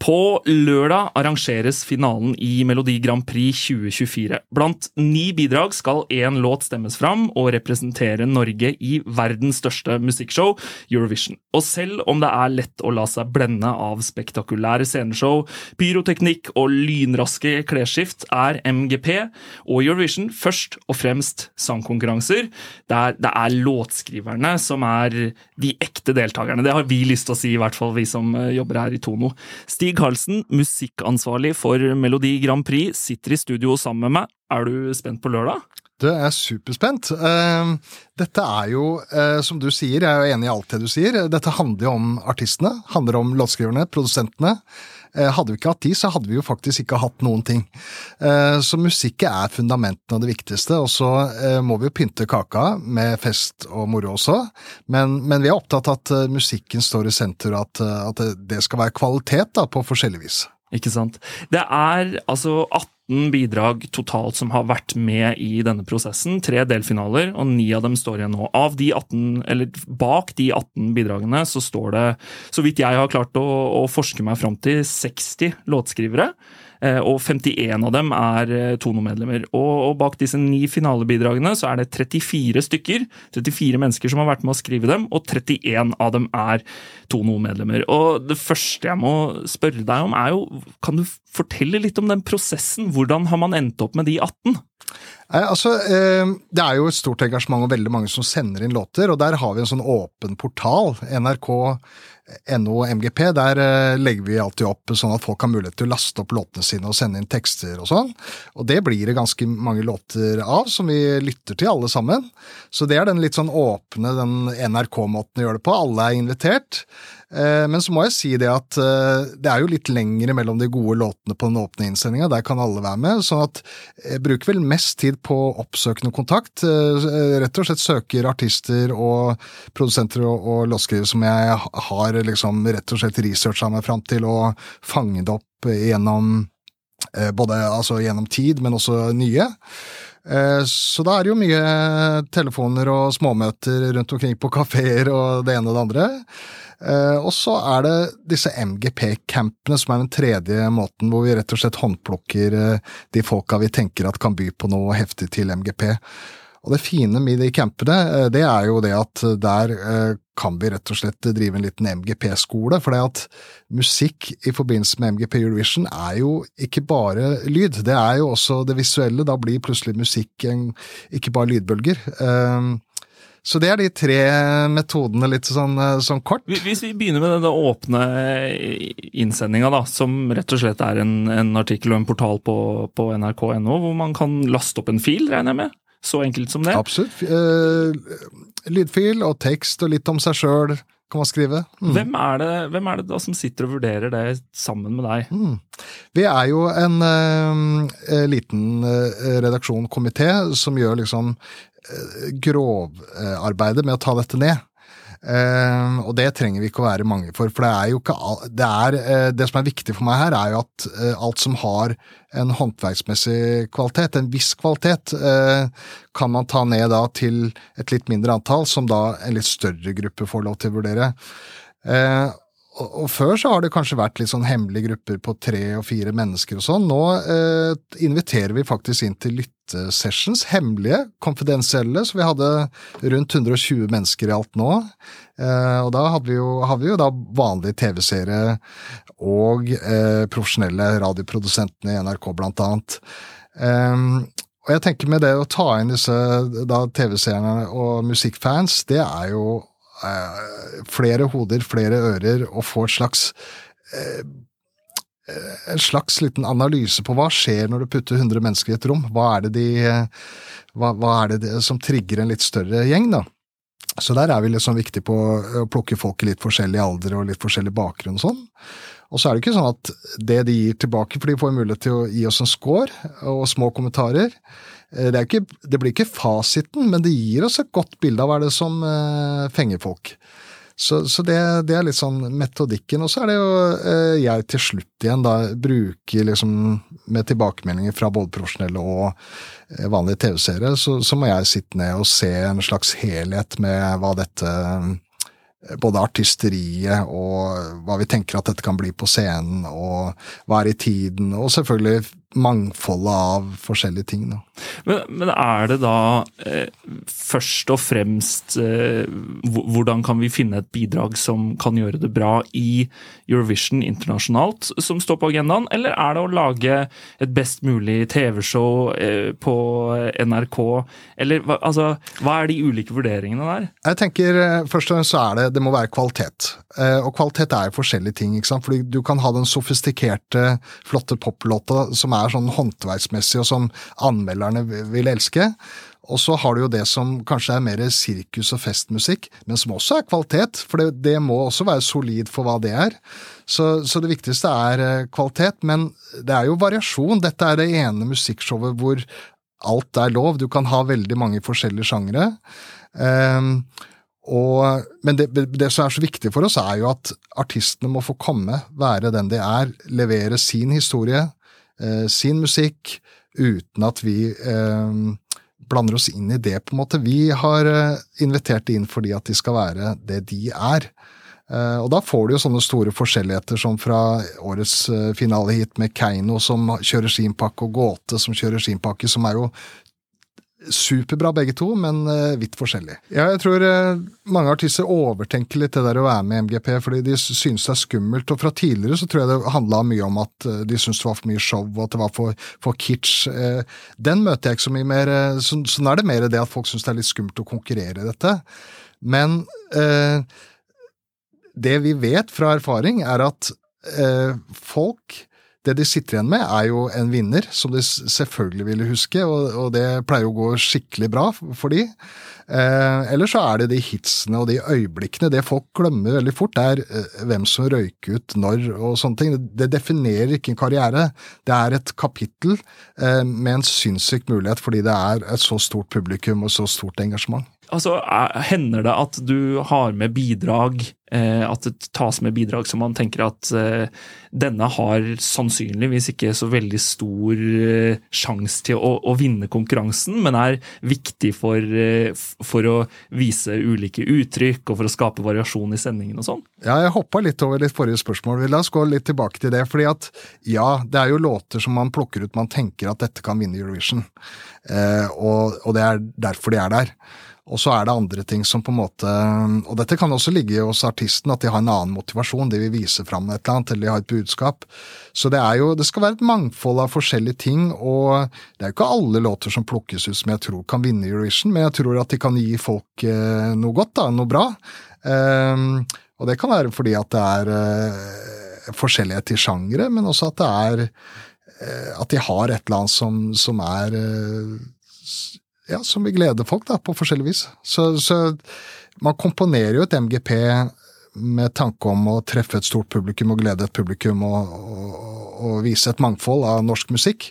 På lørdag arrangeres finalen i Melodi Grand Prix 2024. Blant ni bidrag skal én låt stemmes fram og representere Norge i verdens største musikkshow, Eurovision. Og selv om det er lett å la seg blende av spektakulære sceneshow, pyroteknikk og lynraske klesskift, er MGP og Eurovision først og fremst sangkonkurranser, der det er låtskriverne som er de ekte deltakerne. Det har vi lyst til å si, i hvert fall vi som eh, jobber her i Tono. Stig Stig Karlsen, musikkansvarlig for Melodi Grand Prix, sitter i studio sammen med meg. Er du spent på lørdag? Du er superspent. Uh, dette er jo, uh, som du sier, jeg er jo enig i alt det du sier, dette handler jo om artistene, handler om låtskriverne, produsentene. Uh, hadde vi ikke hatt de, så hadde vi jo faktisk ikke hatt noen ting. Så musikk er fundamentene og det viktigste, og så må vi jo pynte kaka med fest og moro også, men, men vi er opptatt av at musikken står i senter, og at, at det skal være kvalitet da, på forskjellig vis. Ikke sant. Det er altså 18 bidrag totalt som har vært med i denne prosessen. Tre delfinaler, og ni av dem står igjen nå. Av de 18, eller Bak de 18 bidragene så står det, så vidt jeg har klart å, å forske meg fram til, 60 låtskrivere. Eh, og 51 av dem er eh, Tono-medlemmer. Og, bak disse ni finalebidragene så er det 34 stykker, 34 mennesker som har vært med å skrive dem, og 31 av dem er Tono-medlemmer. Og det første jeg må spørre deg om, er jo Kan du fortelle litt om den prosessen? Hvordan har man endt opp med de 18? Eh, altså, eh, Det er jo et stort engasjement og veldig mange som sender inn låter, og der har vi en sånn åpen portal. NRK NO MGP, der eh, legger vi alltid opp sånn at folk har mulighet til å laste opp låtene sine og sende inn tekster og sånn. Og det blir det ganske mange låter av, som vi lytter til alle sammen. Så det er den litt sånn åpne, den NRK-måten å gjøre det på. Alle er invitert. Eh, men så må jeg si det at eh, det er jo litt lengre mellom de gode låtene på den åpne innsendinga, der kan alle være med. sånn at jeg bruker vel mest tid på oppsøkende kontakt. Rett og slett søker artister og produsenter og, og låtskrivere som jeg har liksom rett og slett researcha meg fram til og fanget opp gjennom eh, både altså gjennom tid, men også nye. Eh, så da er det jo mye telefoner og småmøter rundt omkring på kafeer og det ene og det andre. Eh, og så er det disse MGP-campene som er den tredje måten, hvor vi rett og slett håndplukker de folka vi tenker at kan by på noe heftig til MGP. Og det fine med de campene, eh, det er jo det at der eh, kan vi rett og slett drive en liten MGP-skole. For det at musikk i forbindelse med MGP Eurovision er jo ikke bare lyd, det er jo også det visuelle. Da blir plutselig musikk ikke bare lydbølger. Ehm, så det er de tre metodene, litt sånn, sånn kort. Hvis vi begynner med den åpne innsendinga, da, som rett og slett er en, en artikkel og en portal på, på nrk.no, hvor man kan laste opp en fil, regner jeg med? Så enkelt som det? Absolutt. Uh, lydfil og tekst og litt om seg sjøl kan man skrive. Mm. Hvem, er det, hvem, er det, da som sitter og vurderer det sammen med deg? Mm. Vi er jo en uh, liten uh, redaksjon, komité, som gjør liksom uh, grovarbeidet med å ta dette ned. Uh, og det trenger vi ikke å være mange for, for det er jo ikke det, er, uh, det som er viktig for meg her, er jo at uh, alt som har en håndverksmessig kvalitet, en viss kvalitet, kan man ta ned da til et litt mindre antall, som da en litt større gruppe får lov til å vurdere. Og, før så har det kanskje vært litt sånn hemmelige grupper på tre og fire mennesker og sånn. Nå inviterer vi faktisk inn til lyttesessions, hemmelige, konfidensielle, så vi hadde rundt 120 mennesker i alt nå. Eh, og da hadde vi jo, hadde vi jo da vanlige TV-seere og eh, profesjonelle radioprodusentene i NRK, blant annet. Eh, og jeg tenker med det å ta inn disse TV-seerne og musikkfans, det er jo eh, flere hoder, flere ører, og få et slags eh, en slags liten analyse på hva skjer når du putter 100 mennesker i et rom. Hva er det, de, hva, hva er det som trigger en litt større gjeng, da? Så der er vi liksom viktig på å plukke folk i litt forskjellig alder og litt forskjellig bakgrunn og sånn. Og så er det ikke sånn at det de gir tilbake, for de får mulighet til å gi oss en score og små kommentarer. Eh, det, ikke, det blir ikke fasiten, men det gir oss et godt bilde av hva det som uh, fenger folk. Så, så det, det, er litt sånn metodikken. Og så er det jo eh, jeg til slutt igjen da bruker liksom med tilbakemeldinger fra både profesjonelle og eh, vanlige TV-seere, så, så, må jeg sitte ned og se en slags helhet med hva dette både artisteriet og hva vi tenker at dette kan bli på scenen, og hva er i tiden, og selvfølgelig mangfoldet av forskjellige ting. Men, men, er det da eh, først og fremst eh, Hvordan kan vi finne et bidrag som kan gjøre det bra i Eurovision internasjonalt, som står på agendaen, eller er det å lage et best mulig TV-show eh, på NRK, eller altså, hva er de ulike vurderingene der? Jeg tenker eh, Først og fremst så er det det må være kvalitet. Eh, og kvalitet er jo forskjellige ting. ikke sant? Fordi du kan ha den sofistikerte, flotte poplåta som er er sånn håndverksmessig, og som anmelderne vil elske. Og så har du jo det som kanskje er mer sirkus- og festmusikk, men som også er kvalitet, for det, det må også være solid for hva det er. Så, så, det viktigste er eh, kvalitet, men det er jo variasjon. Dette er det ene musikkshowet hvor alt er lov. Du kan ha veldig mange forskjellige sjangere. Um, og, men det, det, som er så viktig for oss, er jo at artistene må få komme, være den de er, levere sin historie, sin musikk uten at vi eh, blander oss inn i det, på en måte. Vi har eh, invitert inn fordi at de skal være det de er. Og da får du jo sånne store forskjelligheter som fra årets finalehit med Keiino som kjører sin pakke, og Gåte som kjører sin pakke, som er jo superbra begge to, men uh, vidt forskjellig. Ja, jeg tror uh, mange artister overtenker litt det der å være med i MGP, fordi de synes det er skummelt. Og fra tidligere så tror jeg det handla mye om at uh, de syntes det var for mye show, og at det var for, for kitsch. den møter jeg ikke så mye mer. Så, sånn er det mer det at folk syns det er litt skummelt å konkurrere i dette. Men det vi vet fra erfaring, er at folk det de sitter igjen med, er jo en vinner, som de selvfølgelig ville huske, og, og det pleier å gå skikkelig bra for de. Eh, eller så er det de hitsene og de øyeblikkene. Det folk glemmer veldig fort, er eh, hvem som røyker ut når og sånne ting. Det definerer ikke en karriere. Det er et kapittel eh, med en sinnssyk mulighet fordi det er et så stort publikum og så stort engasjement altså, Hender det at du har med bidrag, at det tas med bidrag som man tenker at eh, denne har sannsynligvis ikke så veldig stor eh, sjanse til å, å, vinne konkurransen, men er viktig for, eh, for, å vise ulike uttrykk og for å skape variasjon i sendingen og sånn? Ja, jeg hoppa litt over litt forrige spørsmål. La oss gå litt tilbake til det. fordi at ja, det er jo låter som man plukker ut man tenker at dette kan vinne Eurovision, eh, og, og det er derfor de er der. Og så er det andre ting som på en måte Og dette kan også ligge hos artisten, at de har en annen motivasjon. De vil vise fram et eller annet, eller de har et budskap. Så det er jo Det skal være et mangfold av forskjellige ting, og det er jo ikke alle låter som plukkes ut som jeg tror kan vinne Eurovision, men jeg tror at de kan gi folk eh, noe godt, da, noe bra. Um, og det kan være fordi at det er uh, forskjellighet i sjangere, men også at det er uh, At de har et eller annet som, som er ja, som vil glede folk da, på forskjellig vis. Så, så, man komponerer jo et MGP med tanke om å treffe et stort publikum og glede et publikum og, og, og vise et mangfold av norsk musikk.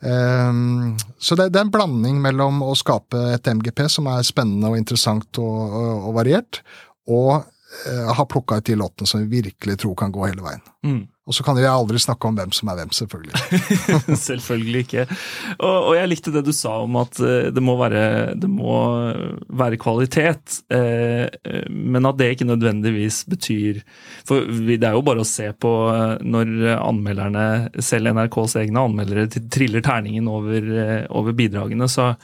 Um, så det, det, er en blanding mellom å skape et MGP som er spennende og interessant og, og, variert, og uh, ha plukka ut de låtene som vi virkelig tror kan gå hele veien. Mm. Og så kan jeg aldri snakke om hvem som er hvem, selvfølgelig. selvfølgelig ikke. Og, og, jeg likte det du sa om at eh, det må være, det må være kvalitet, eh, men at det ikke nødvendigvis betyr For det er jo bare å se på eh, når anmelderne, selv NRKs egne anmeldere, triller terningen over, eh, over bidragene, så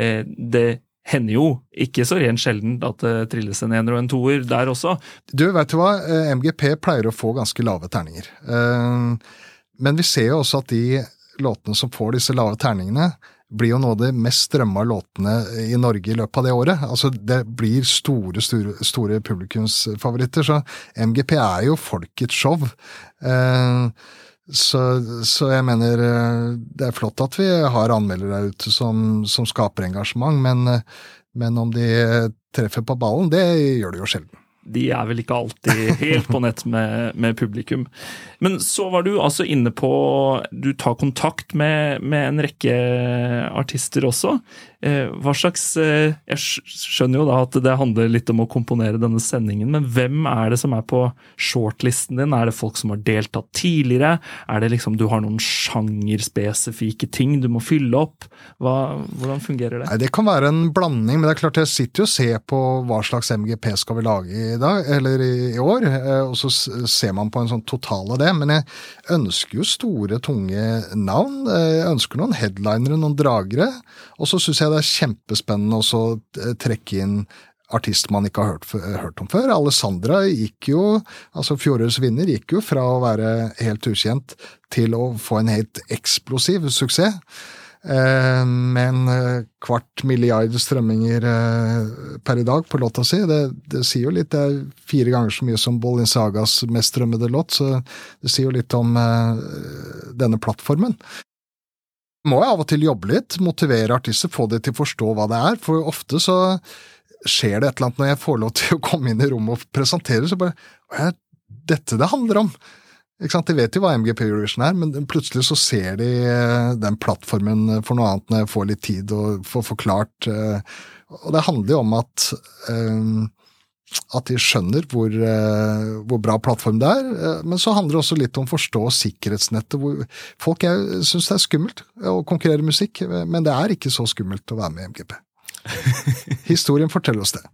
eh, det hender jo ikke så rent sjelden at det trilles en ener og en toer der også. Du, vet du hva, eh, MGP pleier å få ganske lave terninger. Eh, men vi ser jo også at de låtene som får disse lave terningene, blir jo noe av de mest strømma låtene i Norge i løpet av det året. Altså, det blir store, store, store publikumsfavoritter, så MGP er jo folkets show. Eh, så, så, jeg mener eh, det er flott at vi har anmeldere der ute som, som skaper engasjement, men, eh, men, om de treffer på ballen, det gjør de jo sjelden de er vel ikke alltid helt på nett med, med, publikum. Men så var du altså inne på Du tar kontakt med, med en rekke artister også. Eh, hva slags eh, Jeg skjønner jo da at det handler litt om å komponere denne sendingen, men hvem er det som er på shortlisten din? Er det folk som har deltatt tidligere? Er det liksom du har noen sjangerspesifikke ting du må fylle opp? Hva, hvordan fungerer det? Nei, Det kan være en blanding, men det er klart jeg sitter jo og ser på hva slags MGP skal vi lage i i dag, eller i, år, eh, og så ser man på en sånn total av det. Men jeg ønsker jo store, tunge navn. Jeg ønsker noen headlinere, noen dragere. Og så syns jeg det er kjempespennende å trekke inn artist man ikke har hørt, hørt, om før. Alessandra gikk jo, altså fjorårets vinner, gikk jo fra å være helt ukjent til å få en helt eksplosiv suksess. Eh, med en eh, kvart milliard strømminger eh, per i dag på låta si. Det, det, sier jo litt, det er fire ganger så mye som Sagas mest strømmede låt, så det sier jo litt om denne plattformen må jeg av og til jobbe litt, motivere artister, få dem til å forstå hva det er, for ofte så skjer det et eller annet når jeg får lov til å komme inn i rommet og presentere, så bare Hva er dette det handler om? De vet jo hva MGP Eurovision er, men plutselig så ser de eh, den plattformen for noe annet når jeg får litt tid og får forklart. Eh, og det handler jo om at eh, at de skjønner hvor, hvor, bra plattform det er. Men så handler det også litt om å forstå sikkerhetsnettet. Hvor folk syns det er skummelt å konkurrere musikk, men det er ikke så skummelt å være med i MGP. Historien forteller oss det.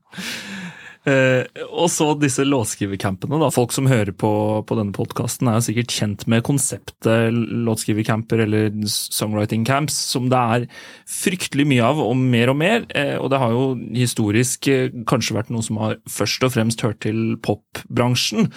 Uh, og så disse låtskrivercampene. Folk som hører på, på denne podkasten, er sikkert kjent med konseptet låtskrivercamper eller songwriting camps, som det er fryktelig mye av, og mer og mer. Eh, og det har jo historisk eh, kanskje vært noe som har først og fremst hørt til popbransjen.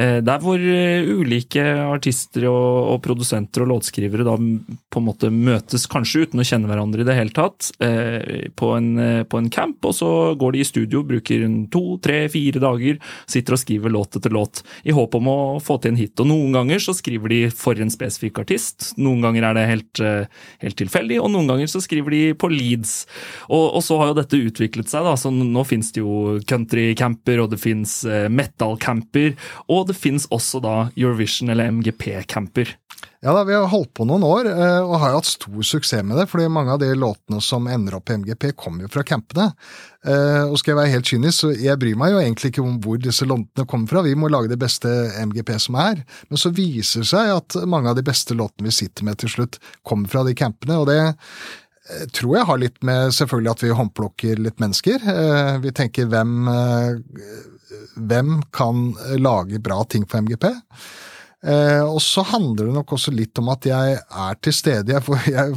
Der hvor ulike artister og, og, produsenter og låtskrivere da på en måte møtes, kanskje uten å kjenne hverandre i det hele tatt, på en, på en camp, og så går de i studio, bruker en to tre, fire dager, sitter og skriver låt etter låt i håp om å få til en hit. Og noen ganger så skriver de for en spesifikk artist, noen ganger er det helt, eh, helt tilfeldig, og noen ganger så skriver de på leads. Og, og så har jo dette utviklet seg, da, så nå finnes det jo countrycamper, og det finnes eh, metal-camper, og det finnes også da Eurovision eller MGP-camper. Ja da, Vi har holdt på noen år eh, og har hatt stor suksess med det. fordi mange av de låtene som ender opp i MGP, kommer jo fra campene. Eh, og skal jeg være helt kynisk, så jeg bryr meg jo egentlig ikke om hvor disse låtene kommer fra. Vi må lage det beste MGP som er. Men så viser det seg at mange av de beste låtene vi sitter med til slutt, kommer fra de campene. og det eh, tror jeg har litt med selvfølgelig at vi håndplukker litt mennesker. Vi tenker hvem, hvem kan lage bra ting for MGP? Eh, og så handler det nok også litt om at jeg er til stede. Jeg får, jeg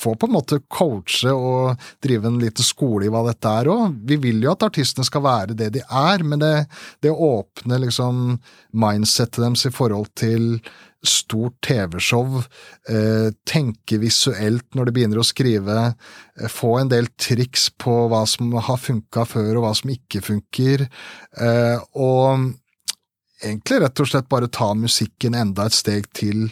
får på en måte coache og drive en liten skole i hva dette er òg. Vi vil jo at artistene skal være det de er, men det, det åpner liksom mindsettet deres i forhold til stort TV-show, eh, tenke visuelt når de begynner å skrive, eh, få en del triks på hva som har funka før og hva som ikke funker, eh, og egentlig rett og slett bare ta musikken enda et steg til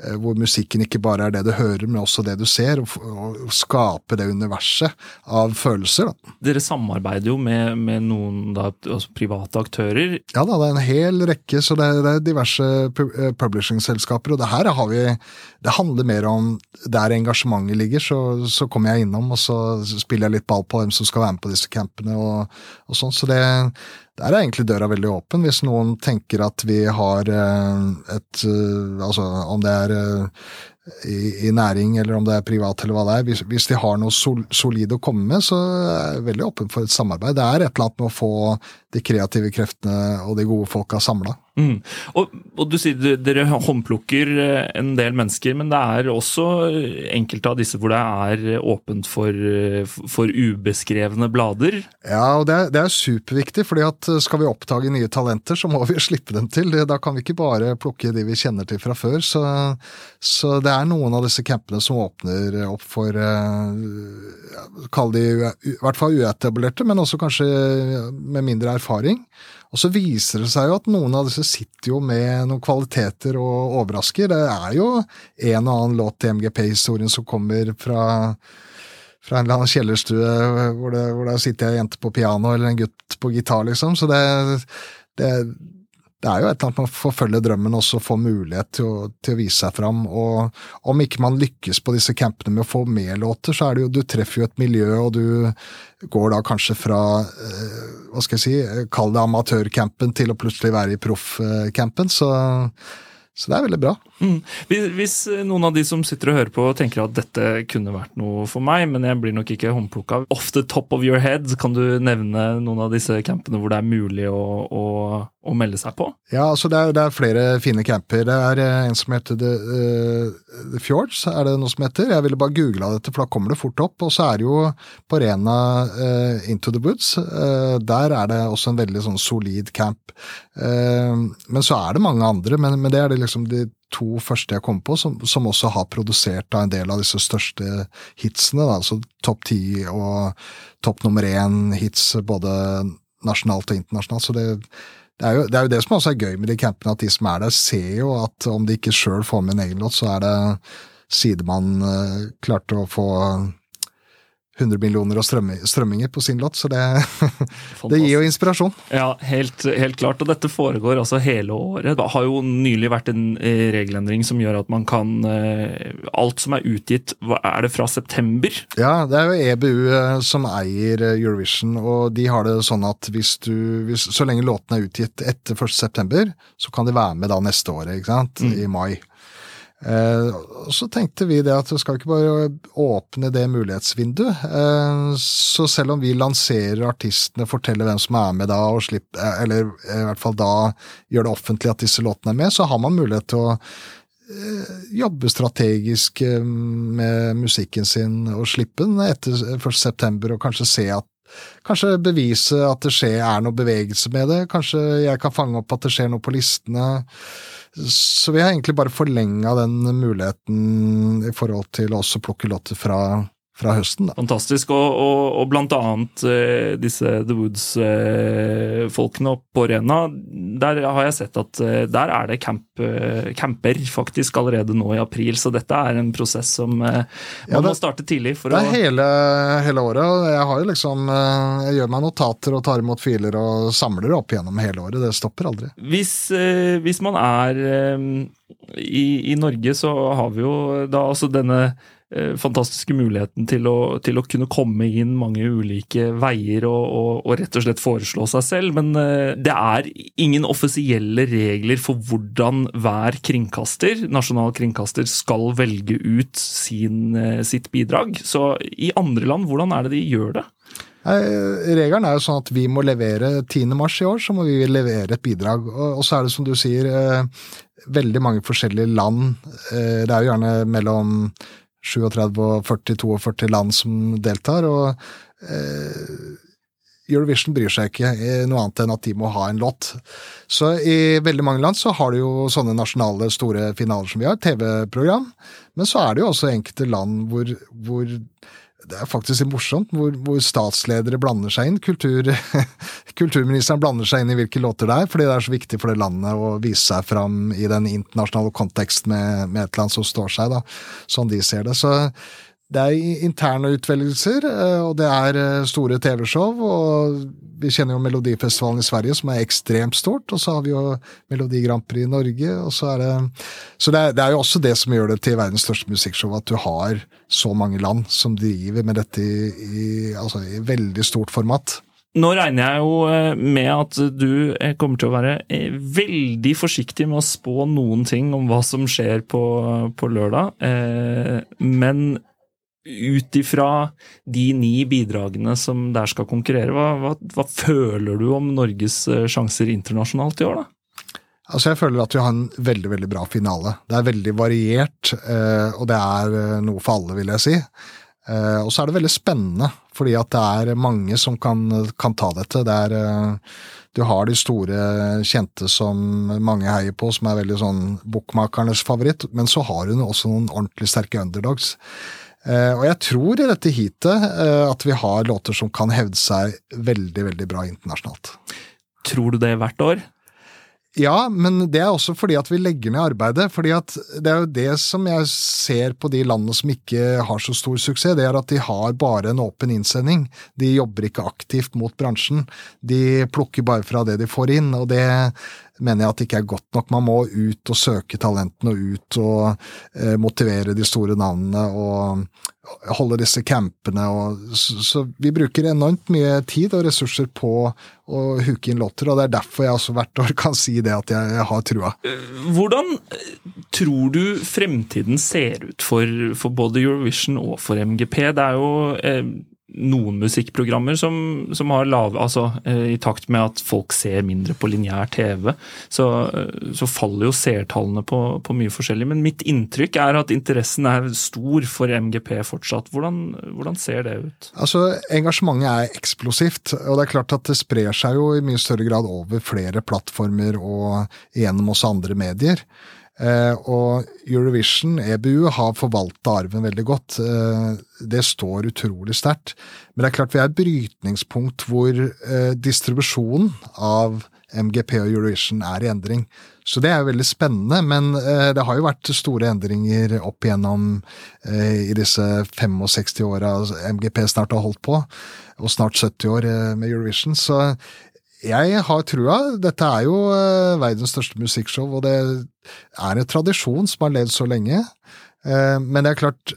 Eh, hvor musikken ikke bare er det du hører, men også det du ser, og, skape det universet av følelser. Da. Dere samarbeider jo med, med noen da, altså private aktører? Ja da, det er en hel rekke, så det er, det er diverse eh, publishing-selskaper. Og det her har vi Det handler mer om der engasjementet ligger, så, så kommer jeg innom, og så spiller jeg litt ball på hvem som skal være med på disse campene og, og sånn. Så det, der er egentlig døra veldig åpen, hvis noen tenker at vi har eh, et Altså om det er Eh, i, i, næring, eller om det er privat, eller hva det er. Hvis, hvis de har noe sol, solid å komme med, så er jeg veldig åpen for et samarbeid. Det er et eller annet med å få de kreative kreftene og de gode folka samla. Mm. Og, og, du sier dere håndplukker eh, en del mennesker, men det er også enkelte av disse hvor det er åpent for, eh, for ubeskrevne blader? Ja, og det er, det er, superviktig, fordi at skal vi oppdage nye talenter, så må vi slippe dem til. Da kan vi ikke bare plukke de vi kjenner til fra før. Så, så det er noen av disse campene som åpner opp for eh, Kall de i hvert fall uetablerte, men også kanskje med mindre erfaring. Og så viser det seg jo at noen av disse sitter jo med noen kvaliteter og overrasker. Det er jo en og annen låt i MGP-historien som kommer fra, fra en eller annen kjellerstue hvor det, hvor det sitter ei jente på piano eller en gutt på gitar, liksom. Så det, det det er jo et eller annet med å forfølge drømmen og få mulighet til å, til å, vise seg fram. Og om ikke man lykkes på disse campene med å få med låter, så er det jo Du treffer jo et miljø, og du går da kanskje fra eh, hva skal jeg si, kall det amatørcampen til å plutselig være i proffcampen. Så, Så det er veldig bra. Mm. Hvis noen av de som sitter og hører på tenker at dette kunne vært noe for meg, men jeg blir nok ikke håndplukka off the top of your head, kan du nevne noen av disse campene hvor det er mulig å, å, å melde seg på? Ja, altså det er, det er, flere fine camper. Det er eh, en som heter The, uh, The, Fjords, er det noe som heter. Jeg ville bare googla dette, for da kommer det fort opp. Og så er det jo på Rena uh, Into the Woods. Uh, der er det også en veldig sånn solid camp. men så er det mange andre, men, men det er det liksom de to første jeg kom på, som, som også har produsert da, en del av disse største hitsene. Da, altså topp ti og topp nummer én-hits både nasjonalt og internasjonalt. Så det, det, er jo, det, er jo, det som også er gøy med de campene, at de som er der, ser jo at om de ikke sjøl får med en egen låt, så er det sidemann uh, klarte å få 100 millioner og strømminger på sin låt, så det, det, gir jo inspirasjon. Ja, helt, helt, klart. Og dette foregår altså hele året. Det har jo nylig vært en eh, regelendring som gjør at man kan eh, Alt som er utgitt, er det fra september? Ja, det er jo EBU eh, som eier Eurovision, og de har det sånn at hvis du hvis, Så lenge låtene er utgitt etter 1. september, så kan de være med da neste år, ikke sant, mm. i mai. Eh, så tenkte vi det at vi skal ikke bare åpne det mulighetsvinduet. Eh, så selv om vi lanserer artistene, forteller hvem som er med da, og slipper, eh, eller i hvert fall da gjør det offentlig at disse låtene er med, så har man mulighet til å jobbe strategisk med musikken sin og slippe den etter 1.9. og kanskje se at Kanskje bevise at det skjer, er noe bevegelse med det. Kanskje jeg kan fange opp at det skjer noe på listene. Så vi har egentlig bare forlenga den muligheten i forhold til også å plukke låter fra fra høsten. Da. Fantastisk. Og, og, og blant annet eh, disse The Woods-folkene eh, på Rena, der har jeg sett at eh, der er det camp, camper faktisk allerede nå i april. Så dette er en prosess som man ja, det, må starte tidlig. For det er å... hele, hele, året. Jeg har jo liksom Jeg gjør meg notater og tar imot filer og samler opp gjennom hele året. Det stopper aldri. Hvis, hvis man er i, i Norge, så har vi jo da altså denne fantastiske muligheten til å, til å, kunne komme inn mange ulike veier og, og, og, rett og slett foreslå seg selv. Men eh, det er ingen offisielle regler for hvordan hver kringkaster, nasjonal kringkaster, skal velge ut sin, eh, sitt bidrag. Så i andre land, hvordan er det de gjør det? Regelen er jo sånn at vi må levere 10. mars i år, så må vi levere et bidrag. Og så er det som du sier, veldig mange forskjellige land. Det er jo gjerne mellom 37 og 40-42 land som deltar. og eh, Eurovision bryr seg ikke noe annet enn at de må ha en låt. Så i veldig mange land så har du jo sånne nasjonale store finaler som vi har, TV-program. Men så er det jo også enkelte land hvor, hvor det er faktisk morsomt hvor, hvor, statsledere blander seg inn. Kultur, kulturministeren blander seg inn i hvilke låter det er, fordi det er så viktig for det landet å vise seg fram i den internasjonale kontekst med, med et eller annet som står seg, da, sånn de ser det. Så det er interne utvelgelser, eh, og det er eh, store TV-show. og Vi kjenner jo Melodifestivalen i Sverige, som er ekstremt stort. Og så har vi jo Melodi Grand Prix i Norge. og Så er det så det er, det er jo også det som gjør det til verdens største musikkshow, at du har så mange land som driver med dette i, i, altså i veldig stort format. Nå regner jeg jo eh, med at du kommer til å være veldig forsiktig med å spå noen ting om hva som skjer på, på lørdag. Men ut ifra de ni bidragene som der skal konkurrere, hva, hva, hva, føler du om Norges eh, sjanser internasjonalt i år, da? Altså Jeg føler at vi har en veldig veldig bra finale. Det er veldig variert, eh, og det er eh, noe for alle, vil jeg si. Og så er det veldig spennende, fordi at det er mange som kan, kan ta dette. Det er, du har de store kjente som mange heier på, som er veldig sånn bookmakernes favoritt, men så har hun også noen ordentlig sterke underdogs. Uh, og jeg tror i dette heatet uh, at vi har låter som kan hevde seg veldig, veldig bra internasjonalt. Tror du det hvert år? Ja, men det er også fordi at vi legger ned arbeidet. fordi at Det er jo det som jeg ser på de landene som ikke har så stor suksess, det er at de har bare en åpen innsending. De jobber ikke aktivt mot bransjen. De plukker bare fra det de får inn. og det mener jeg at det ikke er godt nok. Man må ut og søke talentene og ut og eh, motivere de store navnene og holde disse campene. Og, så, så, vi bruker enormt mye tid og ressurser på å huke inn låter, og det er derfor jeg også hvert år kan si det at jeg, jeg har trua. Hvordan tror du fremtiden ser ut for, for både Eurovision og for MGP? Det er jo eh, noen musikkprogrammer som, som har lave Altså eh, i takt med at folk ser mindre på lineær TV, så, eh, så, faller jo seertallene på, på, mye forskjellig. Men mitt inntrykk er at interessen er stor for MGP fortsatt. Hvordan, hvordan ser det ut? Altså, Engasjementet er eksplosivt, og det er klart at det sprer seg jo i mye større grad over flere plattformer og gjennom også andre medier. Eh, og Eurovision, EBU, har forvalta arven veldig godt. Eh, det står utrolig sterkt. Men det er klart vi er et brytningspunkt hvor eh, distribusjonen av MGP og Eurovision er i endring. Så det er jo veldig spennende, men det har jo vært store endringer opp igjennom i disse 65 åra MGP snart har holdt på, og snart 70 år med Eurovision. Så jeg har trua. Dette er jo uh, verdens største musikkshow, og det er en tradisjon som har levd så lenge. Uh, men det er klart,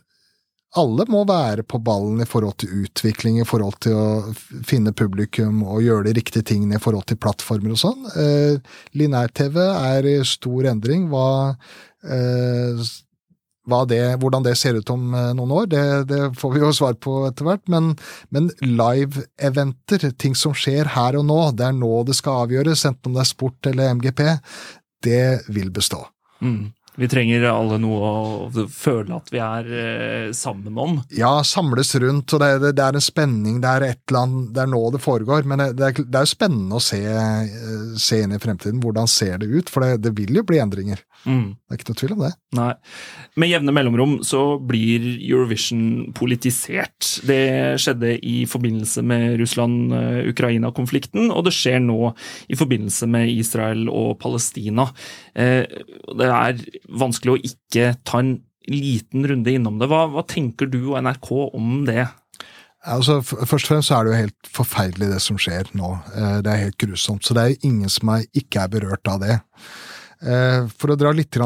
alle må være på ballen i forhold til utvikling, i forhold til å finne publikum og gjøre de riktige tingene i forhold til plattformer og sånn. Uh, Linær-TV er i stor endring. Hva det, hvordan det ser ut om eh, noen år, det, det, får vi jo svar på etter hvert. Men, men live-eventer, ting som skjer her og nå, det er nå det skal avgjøres, enten om det er sport eller MGP, det vil bestå. Mm. Vi trenger alle noe å føle at vi er eh, sammen om. Ja, samles rundt, og det, det, det, er en spenning. Det er et eller annet, det er nå det foregår. Men det, det er jo spennende å se, eh, se, inn i fremtiden. Hvordan ser det ut? For det, vil jo bli endringer. Mm. Det er ikke noe tvil om det. Nei. Med jevne mellomrom så blir Eurovision politisert. Det skjedde i forbindelse med Russland-Ukraina-konflikten, og det skjer nå i forbindelse med Israel og Palestina. Eh, det er vanskelig å ikke ta en liten runde innom det. Hva, hva tenker du og NRK om det? Altså, først og fremst er det jo helt forferdelig det som skjer nå. Eh, det er helt grusomt. Så det er ingen som er, ikke er berørt av det. Eh, for å dra litt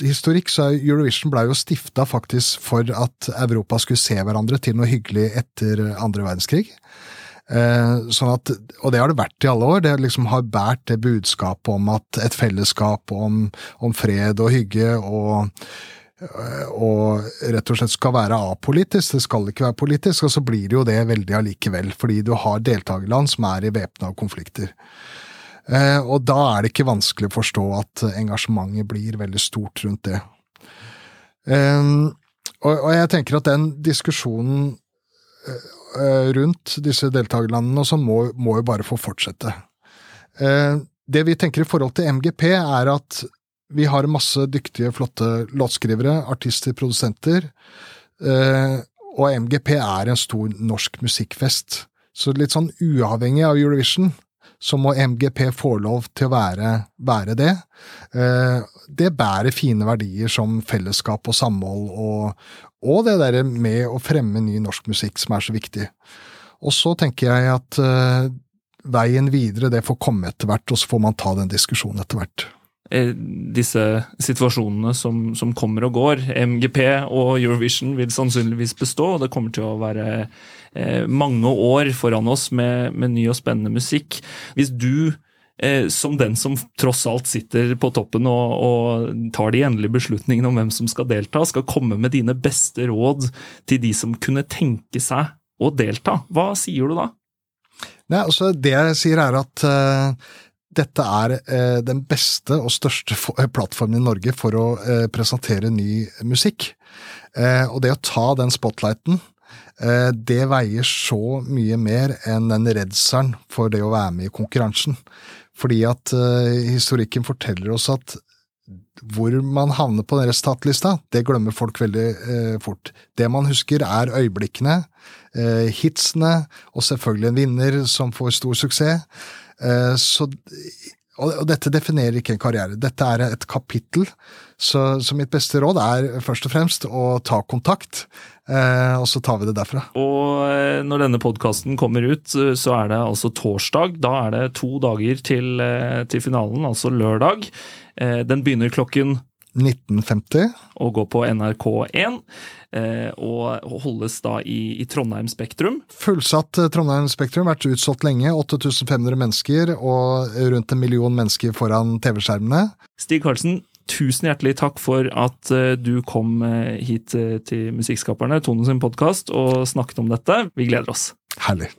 historikk, så Eurovision ble jo stifta faktisk for at Europa skulle se hverandre til noe hyggelig etter andre verdenskrig. Eh, sånn at, og det har det vært i alle år. Det liksom har båret det budskapet om at et fellesskap, om, om fred og hygge og, og rett og slett skal være apolitisk. Det skal ikke være politisk, og så blir det jo det veldig allikevel. Fordi du har deltakerland som er i væpna konflikter. Eh, og da er det ikke vanskelig å forstå at engasjementet blir veldig stort rundt det. Eh, og jeg tenker at den diskusjonen Eh, rundt disse deltakerlandene, også må, må, jo bare få fortsette. Eh, det vi tenker i forhold til MGP, er at vi har masse dyktige, flotte låtskrivere, artister, produsenter, eh, og MGP er en stor norsk musikkfest. Så litt sånn uavhengig av Eurovision, så må MGP få lov til å være, være det. Det bærer fine verdier som fellesskap og samhold og, og det der med å fremme ny norsk musikk som er så viktig. Og så tenker jeg at uh, veien videre, det får komme etter hvert, og så får man ta den diskusjonen etter hvert. Eh, disse situasjonene som, som, kommer og går, MGP og Eurovision vil sannsynligvis bestå, og det kommer til å være eh, mange år foran oss med, med ny og spennende musikk. Hvis du eh, som den som tross alt sitter på toppen og, og, tar de endelige beslutningene om hvem som skal delta, skal komme med dine beste råd til de som kunne tenke seg å delta. Hva sier du da? Nei, altså Det jeg sier, er at uh, dette er eh, den beste og største plattformen i Norge for å eh, presentere ny musikk. og det å ta den spotlighten det veier så mye mer enn den redselen for det å være med i konkurransen. Fordi at uh, historikken forteller oss at hvor man havner på den resultatlista, det glemmer folk veldig eh, fort. Det man husker, er øyeblikkene, eh, hitsene, og selvfølgelig en vinner som får stor suksess. Så, Og, dette definerer ikke en karriere, dette er et kapittel. Så, så mitt beste råd er først og fremst å ta kontakt, eh, og så tar vi det derfra. Og eh, når denne podkasten kommer ut, eh, så er det altså torsdag. Da er det to dager til, eh, til finalen, altså lørdag. Eh, den begynner klokken 1950. og går på NRK1. Eh, og holdes da i, i Trondheim Spektrum. Fullsatt eh, Trondheim Spektrum, vært utsolgt lenge. 8500 mennesker og rundt en million mennesker foran TV-skjermene. Stig Karlsen, tusen hjertelig takk for at eh, du kom hit til Musikkskaperne, Tone sin podkast, og snakket om dette. Vi gleder oss. Herlig.